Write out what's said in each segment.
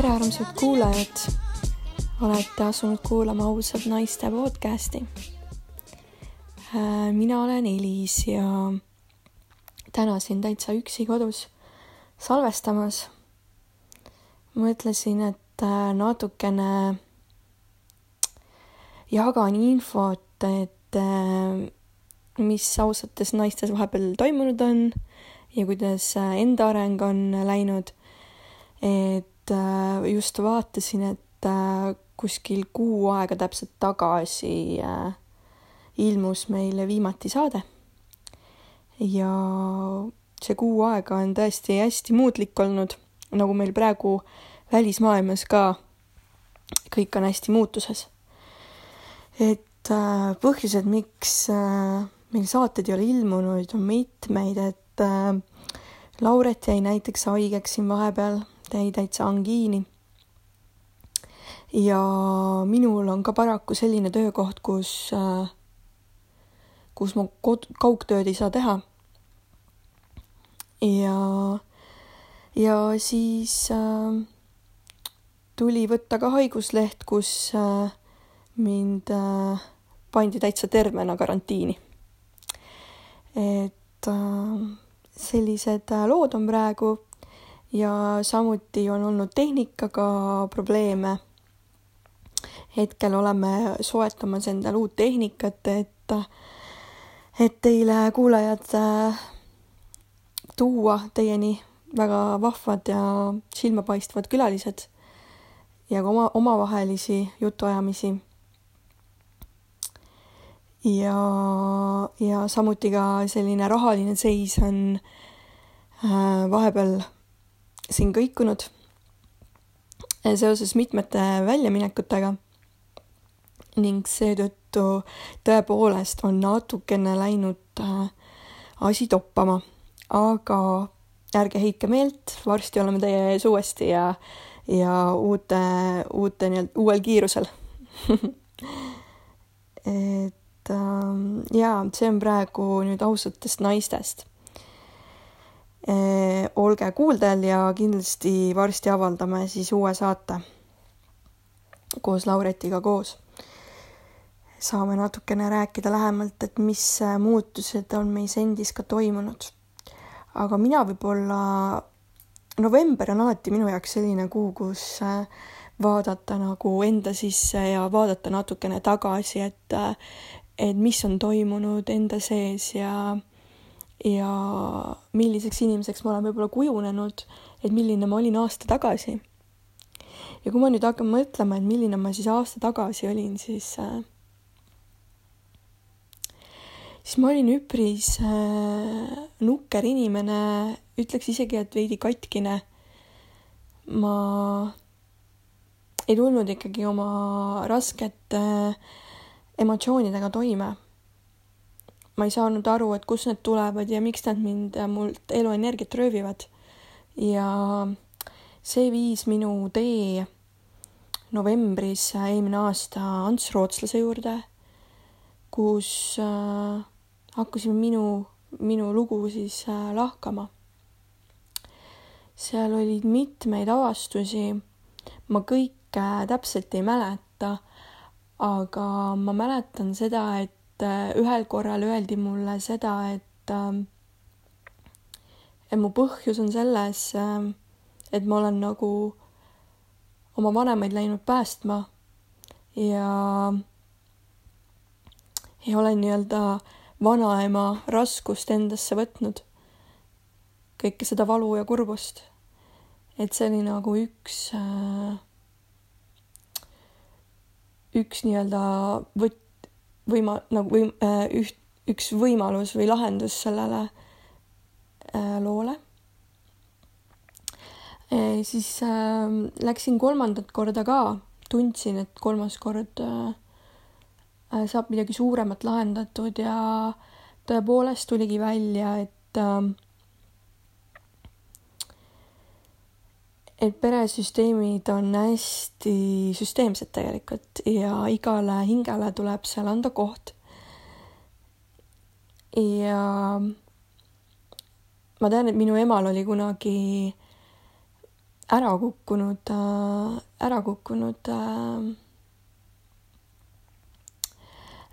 tere, armsad kuulajad. olete asunud kuulama ausad naiste podcasti. Mina olen Elis ja täna siin täitsa üksi kodus salvestamas. mõtlesin, et äh, natukene jagan infot, et äh, mis ausates naistes vahepeal toimunud on ja kuidas äh, enda areng on läinud. et just vaatasin, et kuskil kuu aega täpselt tagasi ilmus meile viimati saade. ja see kuu aega on tõesti hästi muutlik olnud, nagu meil praegu välismaailmas ka kõik on hästi muutuses. et äh, põhjused, miks äh, meil saated ei ole ilmunud, on mitmeid, et äh, Lauret jäi näiteks haigeks siin vahepeal, jäi täitsa angiini. ja minul on ka paraku selline töökoht, kus, kus ma kod-, kaugtööd ei saa teha ja, ja siis äh, tuli võtta ka haigusleht, kus äh, mind äh, pandi täitsa tervena karantiini. et äh, sellised äh, lood on praegu ja samuti on olnud tehnikaga probleeme. hetkel oleme soetamas endale uut tehnikat, et, et teile kuulajad äh, tuua teieni väga vahvad ja silmapaistvad külalised ja ka oma, omavahelisi jutuajamisi. ja, ja samuti ka selline rahaline seis on äh, vahepeal siin kõikunud seoses mitmete väljaminekutega ning seetõttu tõepoolest on natukene läinud äh, asi toppama aga ärge heitke meelt, varsti oleme teie ees uuesti ja, ja uute, uute nii-öelda uuel kiirusel et ähm, jaa, see on praegu nüüd ausatest naistest e,. olge kuuldel ja kindlasti varsti avaldame siis uue saate koos Lauretiga koos. Saame natukene rääkida lähemalt, et mis muutused on meis endis ka toimunud aga mina võib-olla, november on alati minu jaoks selline kuu, kus äh, vaadata nagu enda sisse ja vaadata natukene tagasi, et, äh, et mis on toimunud enda sees ja, ja milliseks inimeseks ma olen võib-olla kujunenud, et milline ma olin aasta tagasi. ja kui ma nüüd hakkan mõtlema, et milline ma siis aasta tagasi olin, siis äh, siis ma olin üpris äh, nukker inimene, ütleks isegi, et veidi katkine. ma ei tulnud ikkagi oma raskete äh, emotsioonidega toime. ma ei saanud aru, et kust need tulevad ja miks nad mind, mult eluenergiat röövivad. ja see viis minu tee novembris äh, eelmine aasta Ants Rootslase juurde, kus äh, hakkasime minu, minu lugu siis äh, lahkama. seal olid mitmeid avastusi, ma kõike täpselt ei mäleta, aga ma mäletan seda, et äh, ühel korral öeldi mulle seda, et äh, et mu põhjus on selles, et ma olen nagu oma vanemaid läinud päästma ja, ja olen nii-öelda vanaema raskust endasse võtnud. kõike seda valu ja kurbust. et see oli nagu üks, äh, üks nii-öelda võt-, võima-, nagu või äh, üht, üks võimalus või lahendus sellele äh, loole. siis läksin kolmandat korda ka, tundsin, et kolmas kord saab midagi suuremat lahendatud ja tõepoolest tuligi välja, et äh, et peresüsteemid on hästi süsteemsed tegelikult ja igale hingele tuleb seal anda koht. ja ma tean, et minu emal oli kunagi ära kukkunud, äh, ära kukkunud, äh,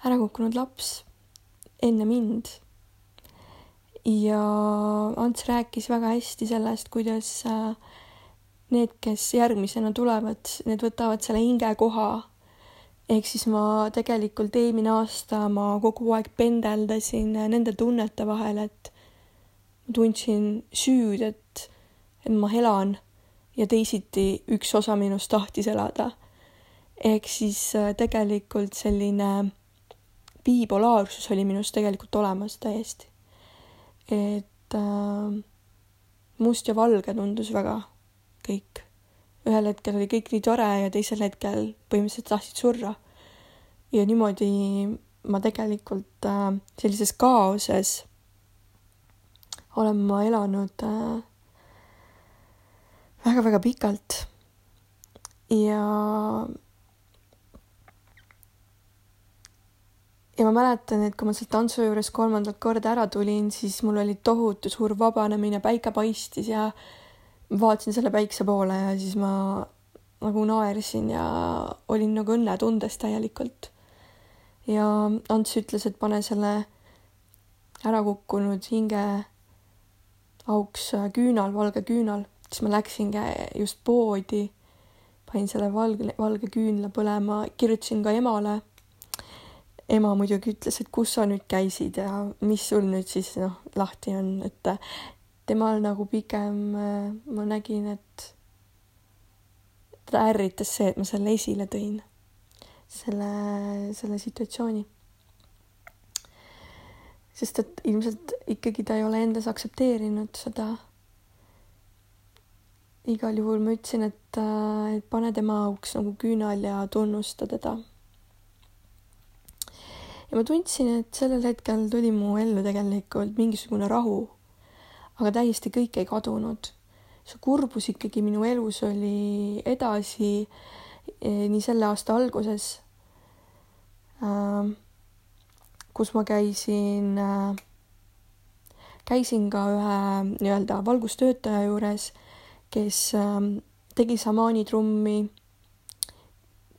ära kukkunud laps enne mind. ja Ants rääkis väga hästi sellest, kuidas äh, need, kes järgmisena tulevad, need võtavad selle hingekoha. ehk siis ma tegelikult eelmine aasta ma kogu aeg pendeldasin nende tunnete vahel, et ma tundsin süüd, et, et ma elan ja teisiti üks osa minust tahtis elada. ehk siis äh, tegelikult selline bipolaarsus oli minus tegelikult olemas täiesti. et äh, must ja valge tundus väga kõik. ühel hetkel oli kõik nii tore ja teisel hetkel põhimõtteliselt tahtsid surra. ja niimoodi ma tegelikult äh, sellises kaoses olen ma elanud äh, väga-väga pikalt ja ja ma mäletan, et kui ma sealt tantsu juures kolmandat korda ära tulin, siis mul oli tohutu suur vabanemine, päike paistis ja vaatasin selle päikse poole ja siis ma nagu naersin ja olin nagu õnnetundes täielikult. ja Ants ütles, et pane selle ära kukkunud hinge auks küünal, valge küünal, siis ma läksingi just poodi, panin selle valge, valge küünla põlema, kirjutasin ka emale. Ema muidugi ütles, et kus sa nüüd käisid ja mis sul nüüd siis noh, lahti on, et temal nagu pigem ma nägin, et teda ärritas see, et ma selle esile tõin, selle, selle situatsiooni. sest et ilmselt ikkagi ta ei ole endas aktsepteerinud seda. igal juhul ma ütlesin, et, et pane tema auks nagu küünal ja tunnusta teda. Ja ma tundsin, et sellel hetkel tuli mu ellu tegelikult mingisugune rahu aga täiesti kõik ei kadunud. see kurbus ikkagi minu elus oli edasi eh, nii selle aasta alguses, ähm, kus ma käisin, äh, käisin ka ühe nii-öelda valgustöötaja juures, kes tegi šamaanitrummi,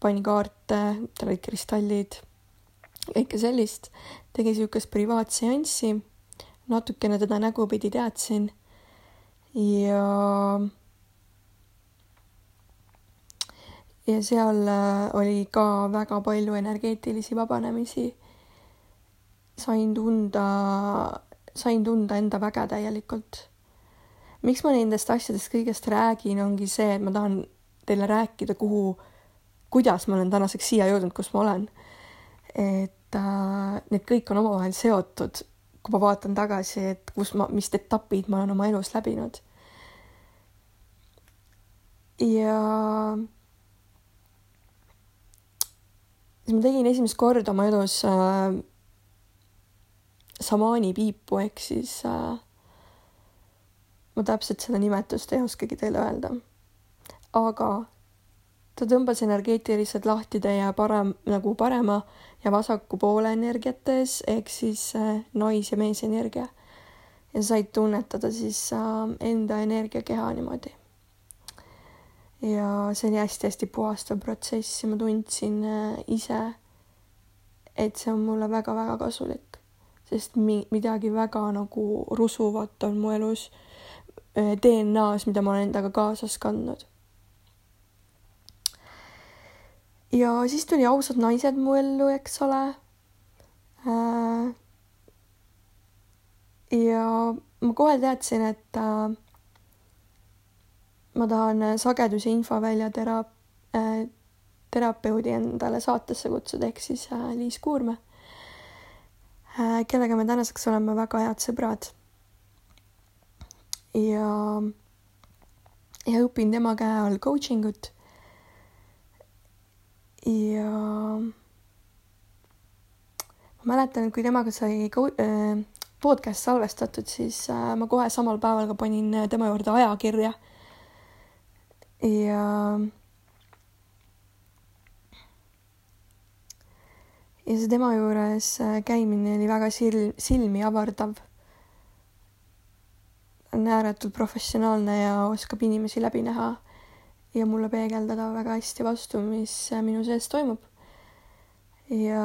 pani kaarte, tal olid kristallid, kõike sellist, tegi niisugust privaatseanssi natukene teda nägupidi teadsin ja ja seal äh, oli ka väga palju energeetilisi vabanemisi. sain tunda, sain tunda enda väge täielikult. miks ma nendest asjadest kõigest räägin, ongi see, et ma tahan teile rääkida, kuhu, kuidas ma olen tänaseks siia jõudnud, kus ma olen. et need kõik on omavahel seotud kui ma vaatan tagasi, et kus ma, mis etapid ma olen oma elus läbinud. ja siis ma tegin esimest korda oma elus äh, samaani piipu ehk siis äh, ma täpselt seda nimetust ei oskagi teile öelda. aga ta tõmbas energeetiliselt lahti teie parem, nagu parema ja vasaku poole energiates ehk siis äh, nais- ja meesenergia. ja said tunnetada siis äh, enda energiakeha niimoodi. ja see oli hästi-hästi puhastav protsess ja ma tundsin äh, ise, et see on mulle väga-väga kasulik, sest mi-, midagi väga nagu rusuvat on mu elus DNA-s, mida ma olen endaga kaasas kandnud ja siis tuli Ausad naised mu ellu, eks ole äh,. ja ma kohe teadsin, et äh, ma tahan sageduse infovälja tera- äh,, terapeudi endale saatesse kutsuda, ehk siis äh, Liis Kuurme äh,, kellega me tänaseks oleme väga head sõbrad. ja, ja õpin tema käe all coaching ut ja ma mäletan, et kui temaga sai äh, podcast salvestatud, siis äh, ma kohe samal päeval ka panin tema juurde ajakirja. ja ja see tema juures käimine oli väga sil-, silmi avardav. on ääretult professionaalne ja oskab inimesi läbi näha ja mulle peegeldada väga hästi vastu, mis minu sees toimub. ja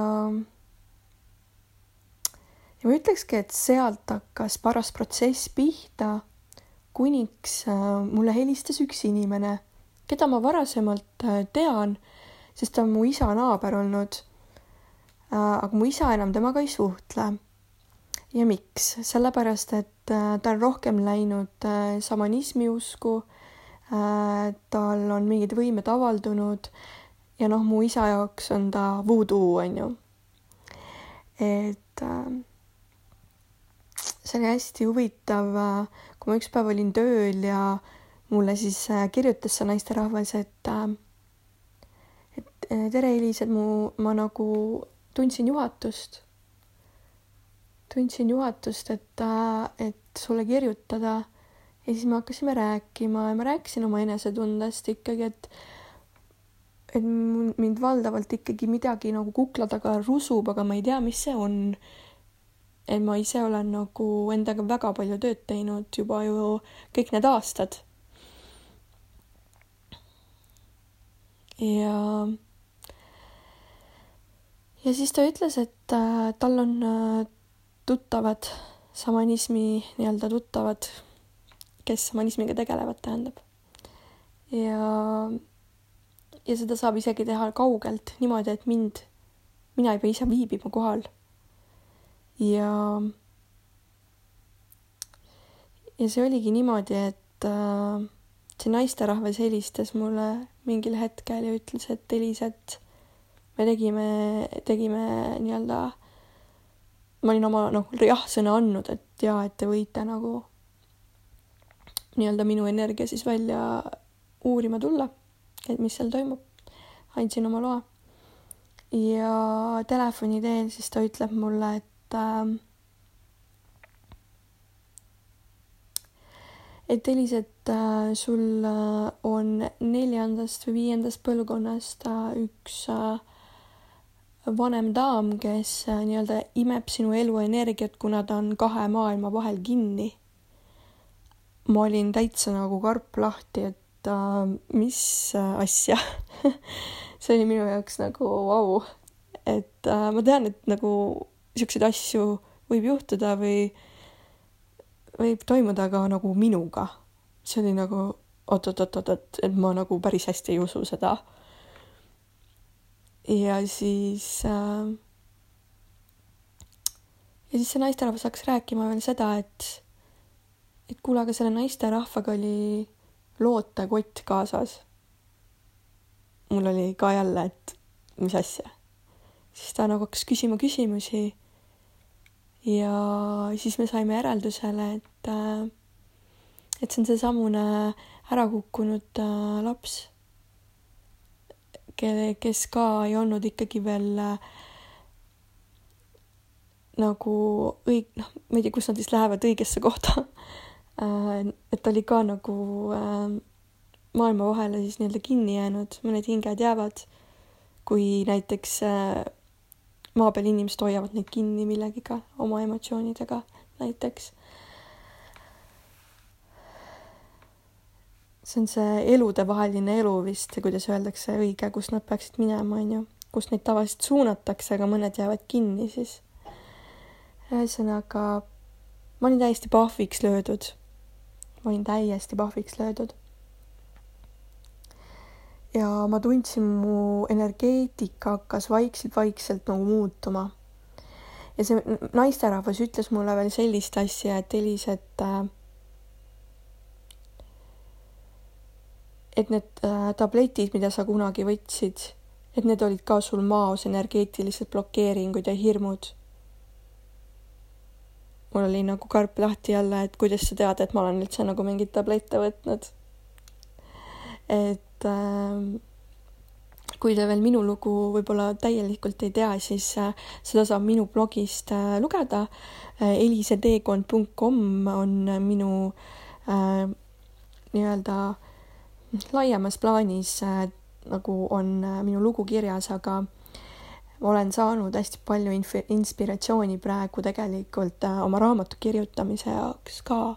ja ma ütlekski, et sealt hakkas paras protsess pihta, kuniks äh, mulle helistas üks inimene, keda ma varasemalt äh, tean, sest ta on mu isa naaber olnud. Äh, aga mu isa enam temaga ei suhtle. ja miks? sellepärast, et ta on rohkem läinud šamanismi usku. Tal on mingid võimed avaldunud ja noh, mu isa jaoks on ta voodoo, on ju. et see oli hästi huvitav, kui ma üks päev olin tööl ja mulle siis äh, kirjutas see naisterahvas, et äh, et äh, tere, Elis, et mu, ma nagu tundsin juhatust. tundsin juhatust, et, et sulle kirjutada. Ja siis me hakkasime rääkima ja ma rääkisin oma enesetundest ikkagi, et et mind valdavalt ikkagi midagi nagu kukla taga rusub, aga ma ei tea, mis see on et ma ise olen nagu endaga väga palju tööd teinud juba ju kõik need aastad. ja, ja siis ta ütles, et äh, tal on äh, tuttavad, šamanismi nii-öelda tuttavad, kes šamanismiga tegelevad, tähendab. ja, ja seda saab isegi teha kaugelt niimoodi, et mind, mina ei pea ise viibima kohal ja ja see oligi niimoodi, et äh, see naisterahvas helistas mulle mingil hetkel ja ütles, et Elis, et me tegime, tegime nii-öelda, ma olin oma noh, jah-sõna andnud, et jaa, et te võite nagu nii-öelda minu energia siis välja uurima tulla, et mis seal toimub. andsin oma loa. ja telefoni teel siis ta ütleb mulle, et et et Elis, et äh, sul äh, on neljandast või viiendast põlvkonnast äh, üks vanem daam, kes nii-öelda imeb sinu eluenergiat, kuna ta on kahe maailma vahel kinni. Ma olin täitsa nagu karp lahti, et äh, mis asja see oli minu jaoks nagu vau wow.. et äh, ma tean, et nagu niisuguseid asju võib juhtuda või võib toimuda ka nagu minuga. see oli nagu oot-oot-oot-oot, et ma nagu päris hästi ei usu seda. ja siis äh, ja siis see naisterahvas hakkas rääkima veel seda, et et kuule, aga selle naisterahvaga oli lootekott kaasas. mul oli ka jälle, et mis asja. siis ta nagu hakkas küsima küsimusi ja siis me saime järeldusele, et, äh, et see on seesamune ära kukkunud äh, laps, kelle, kes ka ei olnud ikkagi veel äh, nagu õig-, noh, ma ei tea, kus nad siis lähevad õigesse kohta et ta oli ka nagu maailma vahele siis nii-öelda kinni jäänud, mõned hinged jäävad, kui näiteks maa peal inimesed hoiavad neid kinni millegiga, oma emotsioonidega näiteks. see on see eludevaheline elu vist, kuidas öeldakse õige, kus nad peaksid minema, on ju, kus neid tavaliselt suunatakse, aga mõned jäävad kinni siis. ühesõnaga, ma olin täiesti pahviks löödud. Ma olin täiesti pahviks löödud ja ma tundsin, mu energeetika hakkas vaikselt-vaikselt nagu muutuma. ja see naisterahvas ütles mulle veel sellist asja, et Elis, et äh, et need äh, tabletid, mida sa kunagi võtsid, et need olid ka sul maos energeetilised blokeeringud ja hirmud. Mul oli nagu karp lahti jälle, et kuidas sa tead, et ma olen üldse nagu mingeid tablette võtnud. et äh, kui te veel minu lugu võib-olla täielikult ei tea, siis äh, seda saab minu blogist äh, lugeda. Äh, eliseteekond.com on minu äh, nii-öelda laiemas plaanis äh, nagu on äh, minu lugu kirjas, aga olen saanud hästi palju inf-, inspiratsiooni praegu tegelikult äh, oma raamatu kirjutamise jaoks ka.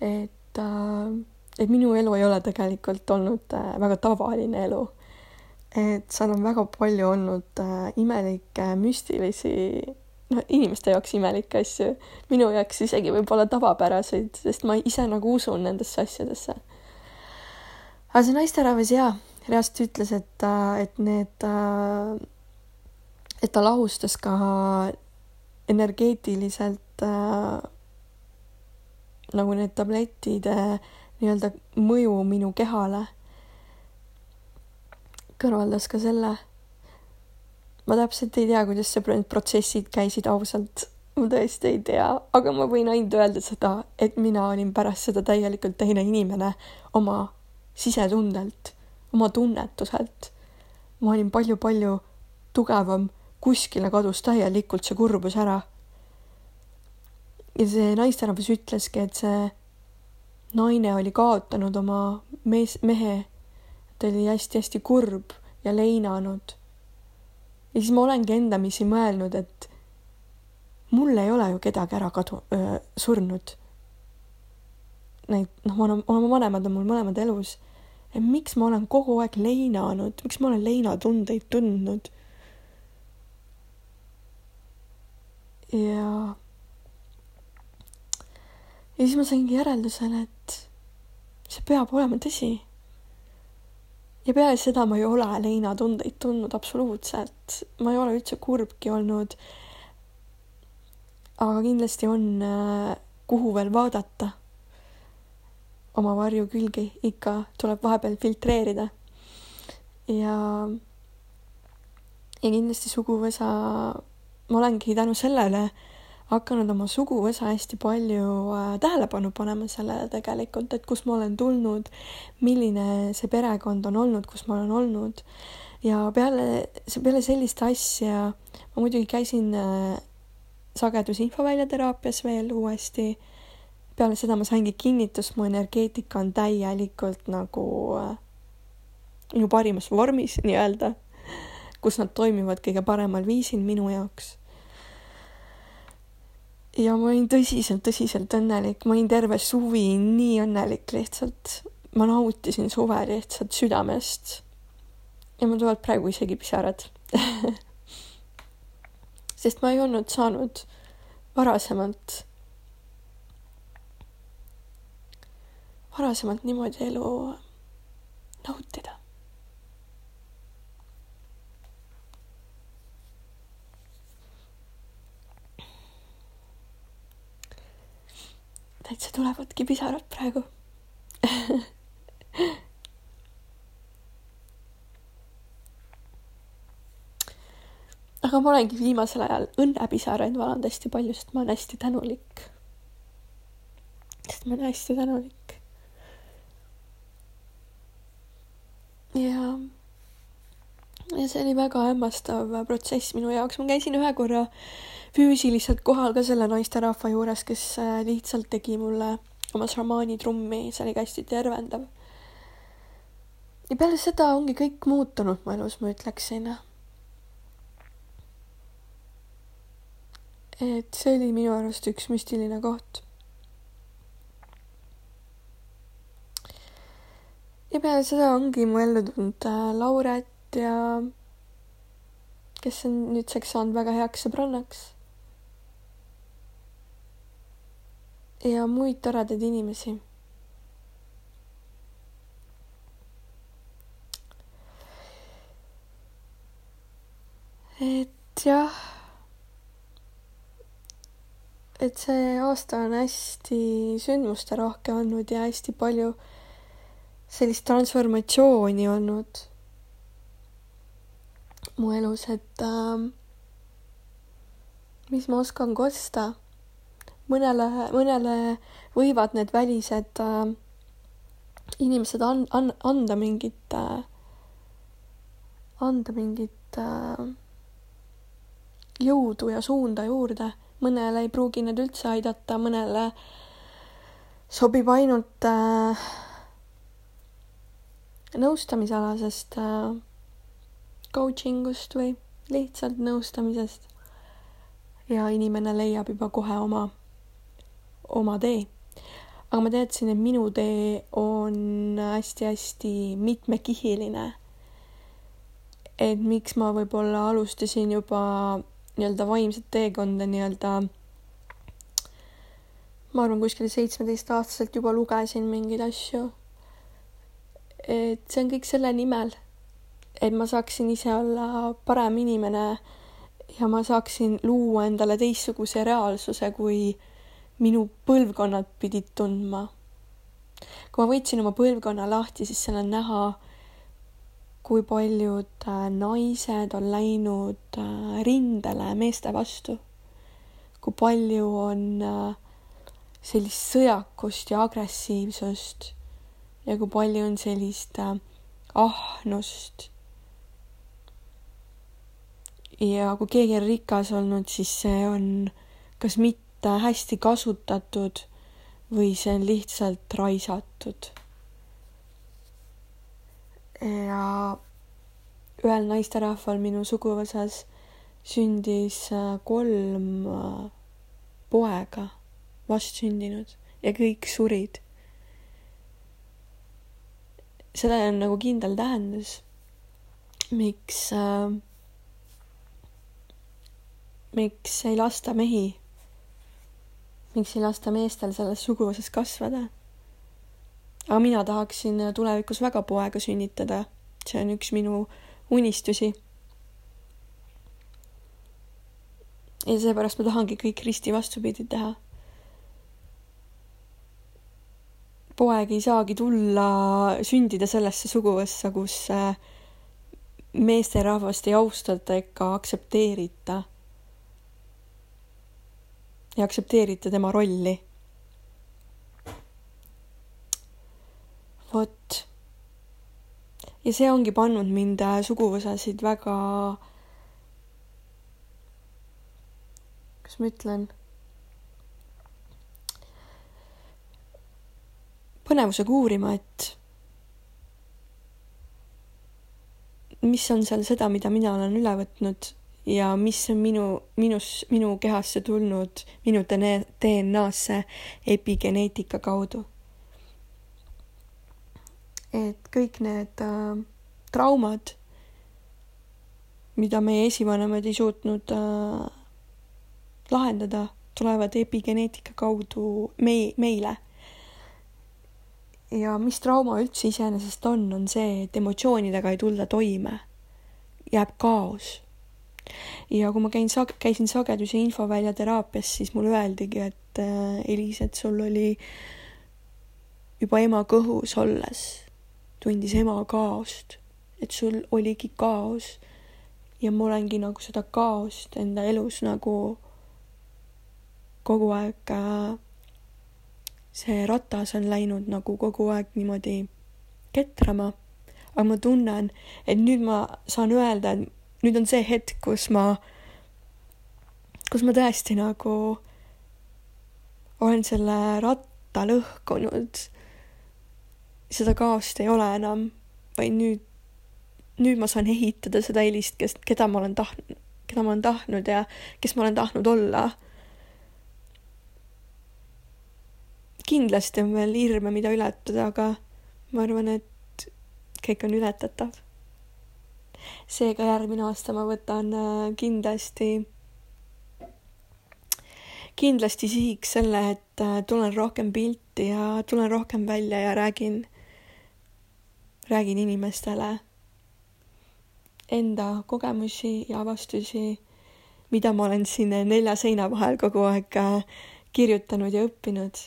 et äh,, et minu elu ei ole tegelikult olnud äh, väga tavaline elu et seal on väga palju olnud imelikke, müstilisi, noh, inimeste jaoks imelikke asju, minu jaoks isegi võib-olla tavapäraseid, sest ma ise nagu usun nendesse asjadesse. aga see naisterahvas jaa, reaalselt ütles, et, et need, et ta lahustas ka energeetiliselt äh, nagu need tabletide nii-öelda mõju minu kehale kõrvaldas ka selle. ma täpselt ei tea, kuidas see protsessid käisid ausalt, ma tõesti ei tea, aga ma võin ainult öelda seda, et mina olin pärast seda täielikult teine inimene oma sisetundelt, oma tunnetuselt. ma olin palju-palju tugevam, kuskile kadus täielikult see kurbus ära. ja see naisterahvas ütleski, et see naine oli kaotanud oma mees, mehe ta oli hästi-hästi kurb ja leinanud. ja siis ma olengi endamisi mõelnud, et mul ei ole ju kedagi ära kadu-, surnud. Neid, noh, olen, oma vanemad on mul mõlemad elus. miks ma olen kogu aeg leinanud, miks ma olen leinatundeid tundnud? Ja ja siis ma saingi järeldusele, et see peab olema tõsi ja peale seda ma ei ole leinatundeid tundnud absoluutselt, ma ei ole üldse kurbki olnud. aga kindlasti on, äh, kuhu veel vaadata. oma varjukülgi ikka tuleb vahepeal filtreerida. ja, ja kindlasti suguvõsa, ma olengi tänu sellele hakanud oma suguvõsa hästi palju äh, tähelepanu panema sellele tegelikult, et kust ma olen tulnud, milline see perekond on olnud, kus ma olen olnud. ja peale, peale sellist asja ma muidugi käisin äh, sagedusinfoväljateraapias veel uuesti. peale seda ma saingi kinnitust, mu energeetika on täielikult nagu äh, minu parimas vormis nii-öelda, kus nad toimivad kõige paremal viisil minu jaoks ja ma olin tõsiselt, tõsiselt õnnelik, ma olin terve suvi nii õnnelik lihtsalt. ma nautisin suve lihtsalt südamest. ja mul tulevad praegu isegi pisarad sest ma ei olnud saanud varasemalt, varasemalt niimoodi elu nautida. täitsa tulevadki pisarad praegu aga ma olengi viimasel ajal õnnepisaraid valanud hästi palju, sest ma olen hästi tänulik. sest ma olen hästi tänulik. ja, ja see oli väga hämmastav protsess minu jaoks, ma käisin ühe korra äh, füüsiliselt kohal ka selle naisterahva juures, kes äh, lihtsalt tegi mulle oma šamaani trummi, see oli ka hästi tervendav. ja peale seda ongi kõik muutunud mu elus, ma ütleksin. et see oli minu arust üks müstiline koht. ja peale seda ongi mu ellu tulnud äh, Lauret ja kes on nüüdseks saanud väga heaks sõbrannaks ja muid toredaid inimesi. et jah, et see aasta on hästi sündmusterohke olnud ja hästi palju sellist transformatsiooni olnud mu elus, et äh, mis ma oskan kosta mõnele, mõnele võivad need välised äh, inimesed an-, an-, anda mingit äh,, anda mingit äh, jõudu ja suunda juurde. mõnele ei pruugi need üldse aidata, mõnele sobib ainult äh, nõustamisalasest äh, coaching ust või lihtsalt nõustamisest. ja inimene leiab juba kohe oma, oma tee. aga ma teadsin, et minu tee on hästi-hästi mitmekihiline. et miks ma võib-olla alustasin juba nii-öelda vaimset teekonda nii-öelda ma arvan, kuskil seitsmeteistaastaselt juba lugesin mingeid asju. et see on kõik selle nimel, et ma saaksin ise olla parem inimene ja ma saaksin luua endale teistsuguse reaalsuse, kui minu põlvkonnad pidid tundma. kui ma võtsin oma põlvkonna lahti, siis seal on näha, kui paljud äh, naised on läinud äh, rindele meeste vastu. kui palju on äh, sellist sõjakust ja agressiivsust ja kui palju on sellist ahnust. Ja kui keegi on rikas olnud, siis see on kas mitte hästi kasutatud või see on lihtsalt raisatud ja ühel naisterahval minu suguvõsas sündis äh, kolm äh, poega, vastsündinud ja kõik surid. sellel on nagu kindel tähendus, miks äh,, miks ei lasta mehi, miks ei lasta meestel selles suguvõsas kasvada aga mina tahaksin tulevikus väga poega sünnitada. see on üks minu unistusi. ja seepärast ma tahangi kõik risti vastupidi teha. poeg ei saagi tulla, sündida sellesse suguvõssa, kus äh, meesterahvast ei austata ega aktsepteerita. Ei aktsepteerita tema rolli. Vot. ja see ongi pannud mind äh, suguvõsasid väga, kuidas ma ütlen, põnevusega uurima, et mis on seal seda, mida mina olen üle võtnud ja mis on minu, minus, minu kehasse tulnud, minu DNA-sse epigeneetika kaudu et kõik need äh, traumad, mida meie esivanemad ei suutnud äh, lahendada, tulevad epigeneetika kaudu mei-, meile. ja mis trauma üldse iseenesest on, on see, et emotsioonidega ei tulda toime, jääb kaos. Ja kui ma käin sag-, käisin sagedus- ja infoväljateraapias, siis mulle öeldigi, et äh, Elis, et sul oli juba ema kõhus olles tundis ema kaost, et sul oligi kaos ja ma olengi nagu seda kaost enda elus nagu kogu aeg äh, see ratas on läinud nagu kogu aeg niimoodi ketrama. aga ma tunnen, et nüüd ma saan öelda, et nüüd on see hetk, kus ma, kus ma tõesti nagu olen selle ratta lõhkunud seda kaost ei ole enam, vaid nüüd, nüüd ma saan ehitada seda Elist, kes, keda ma olen tahtnud, keda ma olen tahtnud ja kes ma olen tahtnud olla. kindlasti on veel hirme, mida ületada, aga ma arvan, et kõik on ületatav. Seega järgmine aasta ma võtan äh, kindlasti kindlasti sihiks selle, et äh, tulen rohkem pilti ja tulen rohkem välja ja räägin räägin inimestele enda kogemusi ja avastusi, mida ma olen siin nelja seina vahel kogu aeg äh, kirjutanud ja õppinud.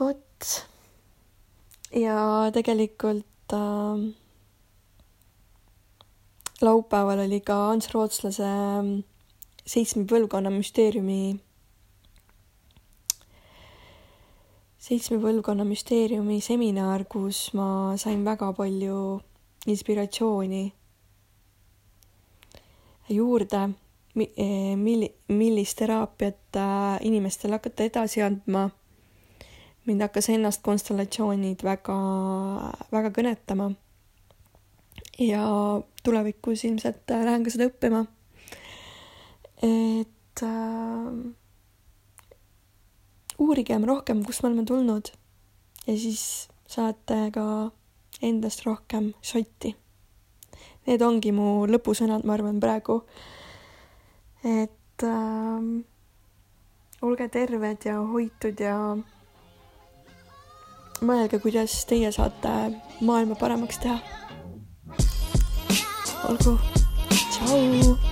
vot. Ja tegelikult äh, laupäeval oli ka Ants Rootslase äh, seitsme põlvkonna müsteeriumi seitsme põlvkonna müsteeriumi seminar, kus ma sain väga palju inspiratsiooni juurde, eh, milli-, millist teraapiat äh, inimestele hakata edasi andma. Mind hakkas ennast konstellatsioonid väga, väga kõnetama. ja tulevikus ilmselt äh, lähen ka seda õppima. et äh, uurigem rohkem, kust me oleme tulnud ja siis saate ka endast rohkem šotti need ongi mu lõpusõnad, ma arvan, praegu. et äh, olge terved ja hoitud ja mõelge, kuidas teie saate maailma paremaks teha. olgu, tšau.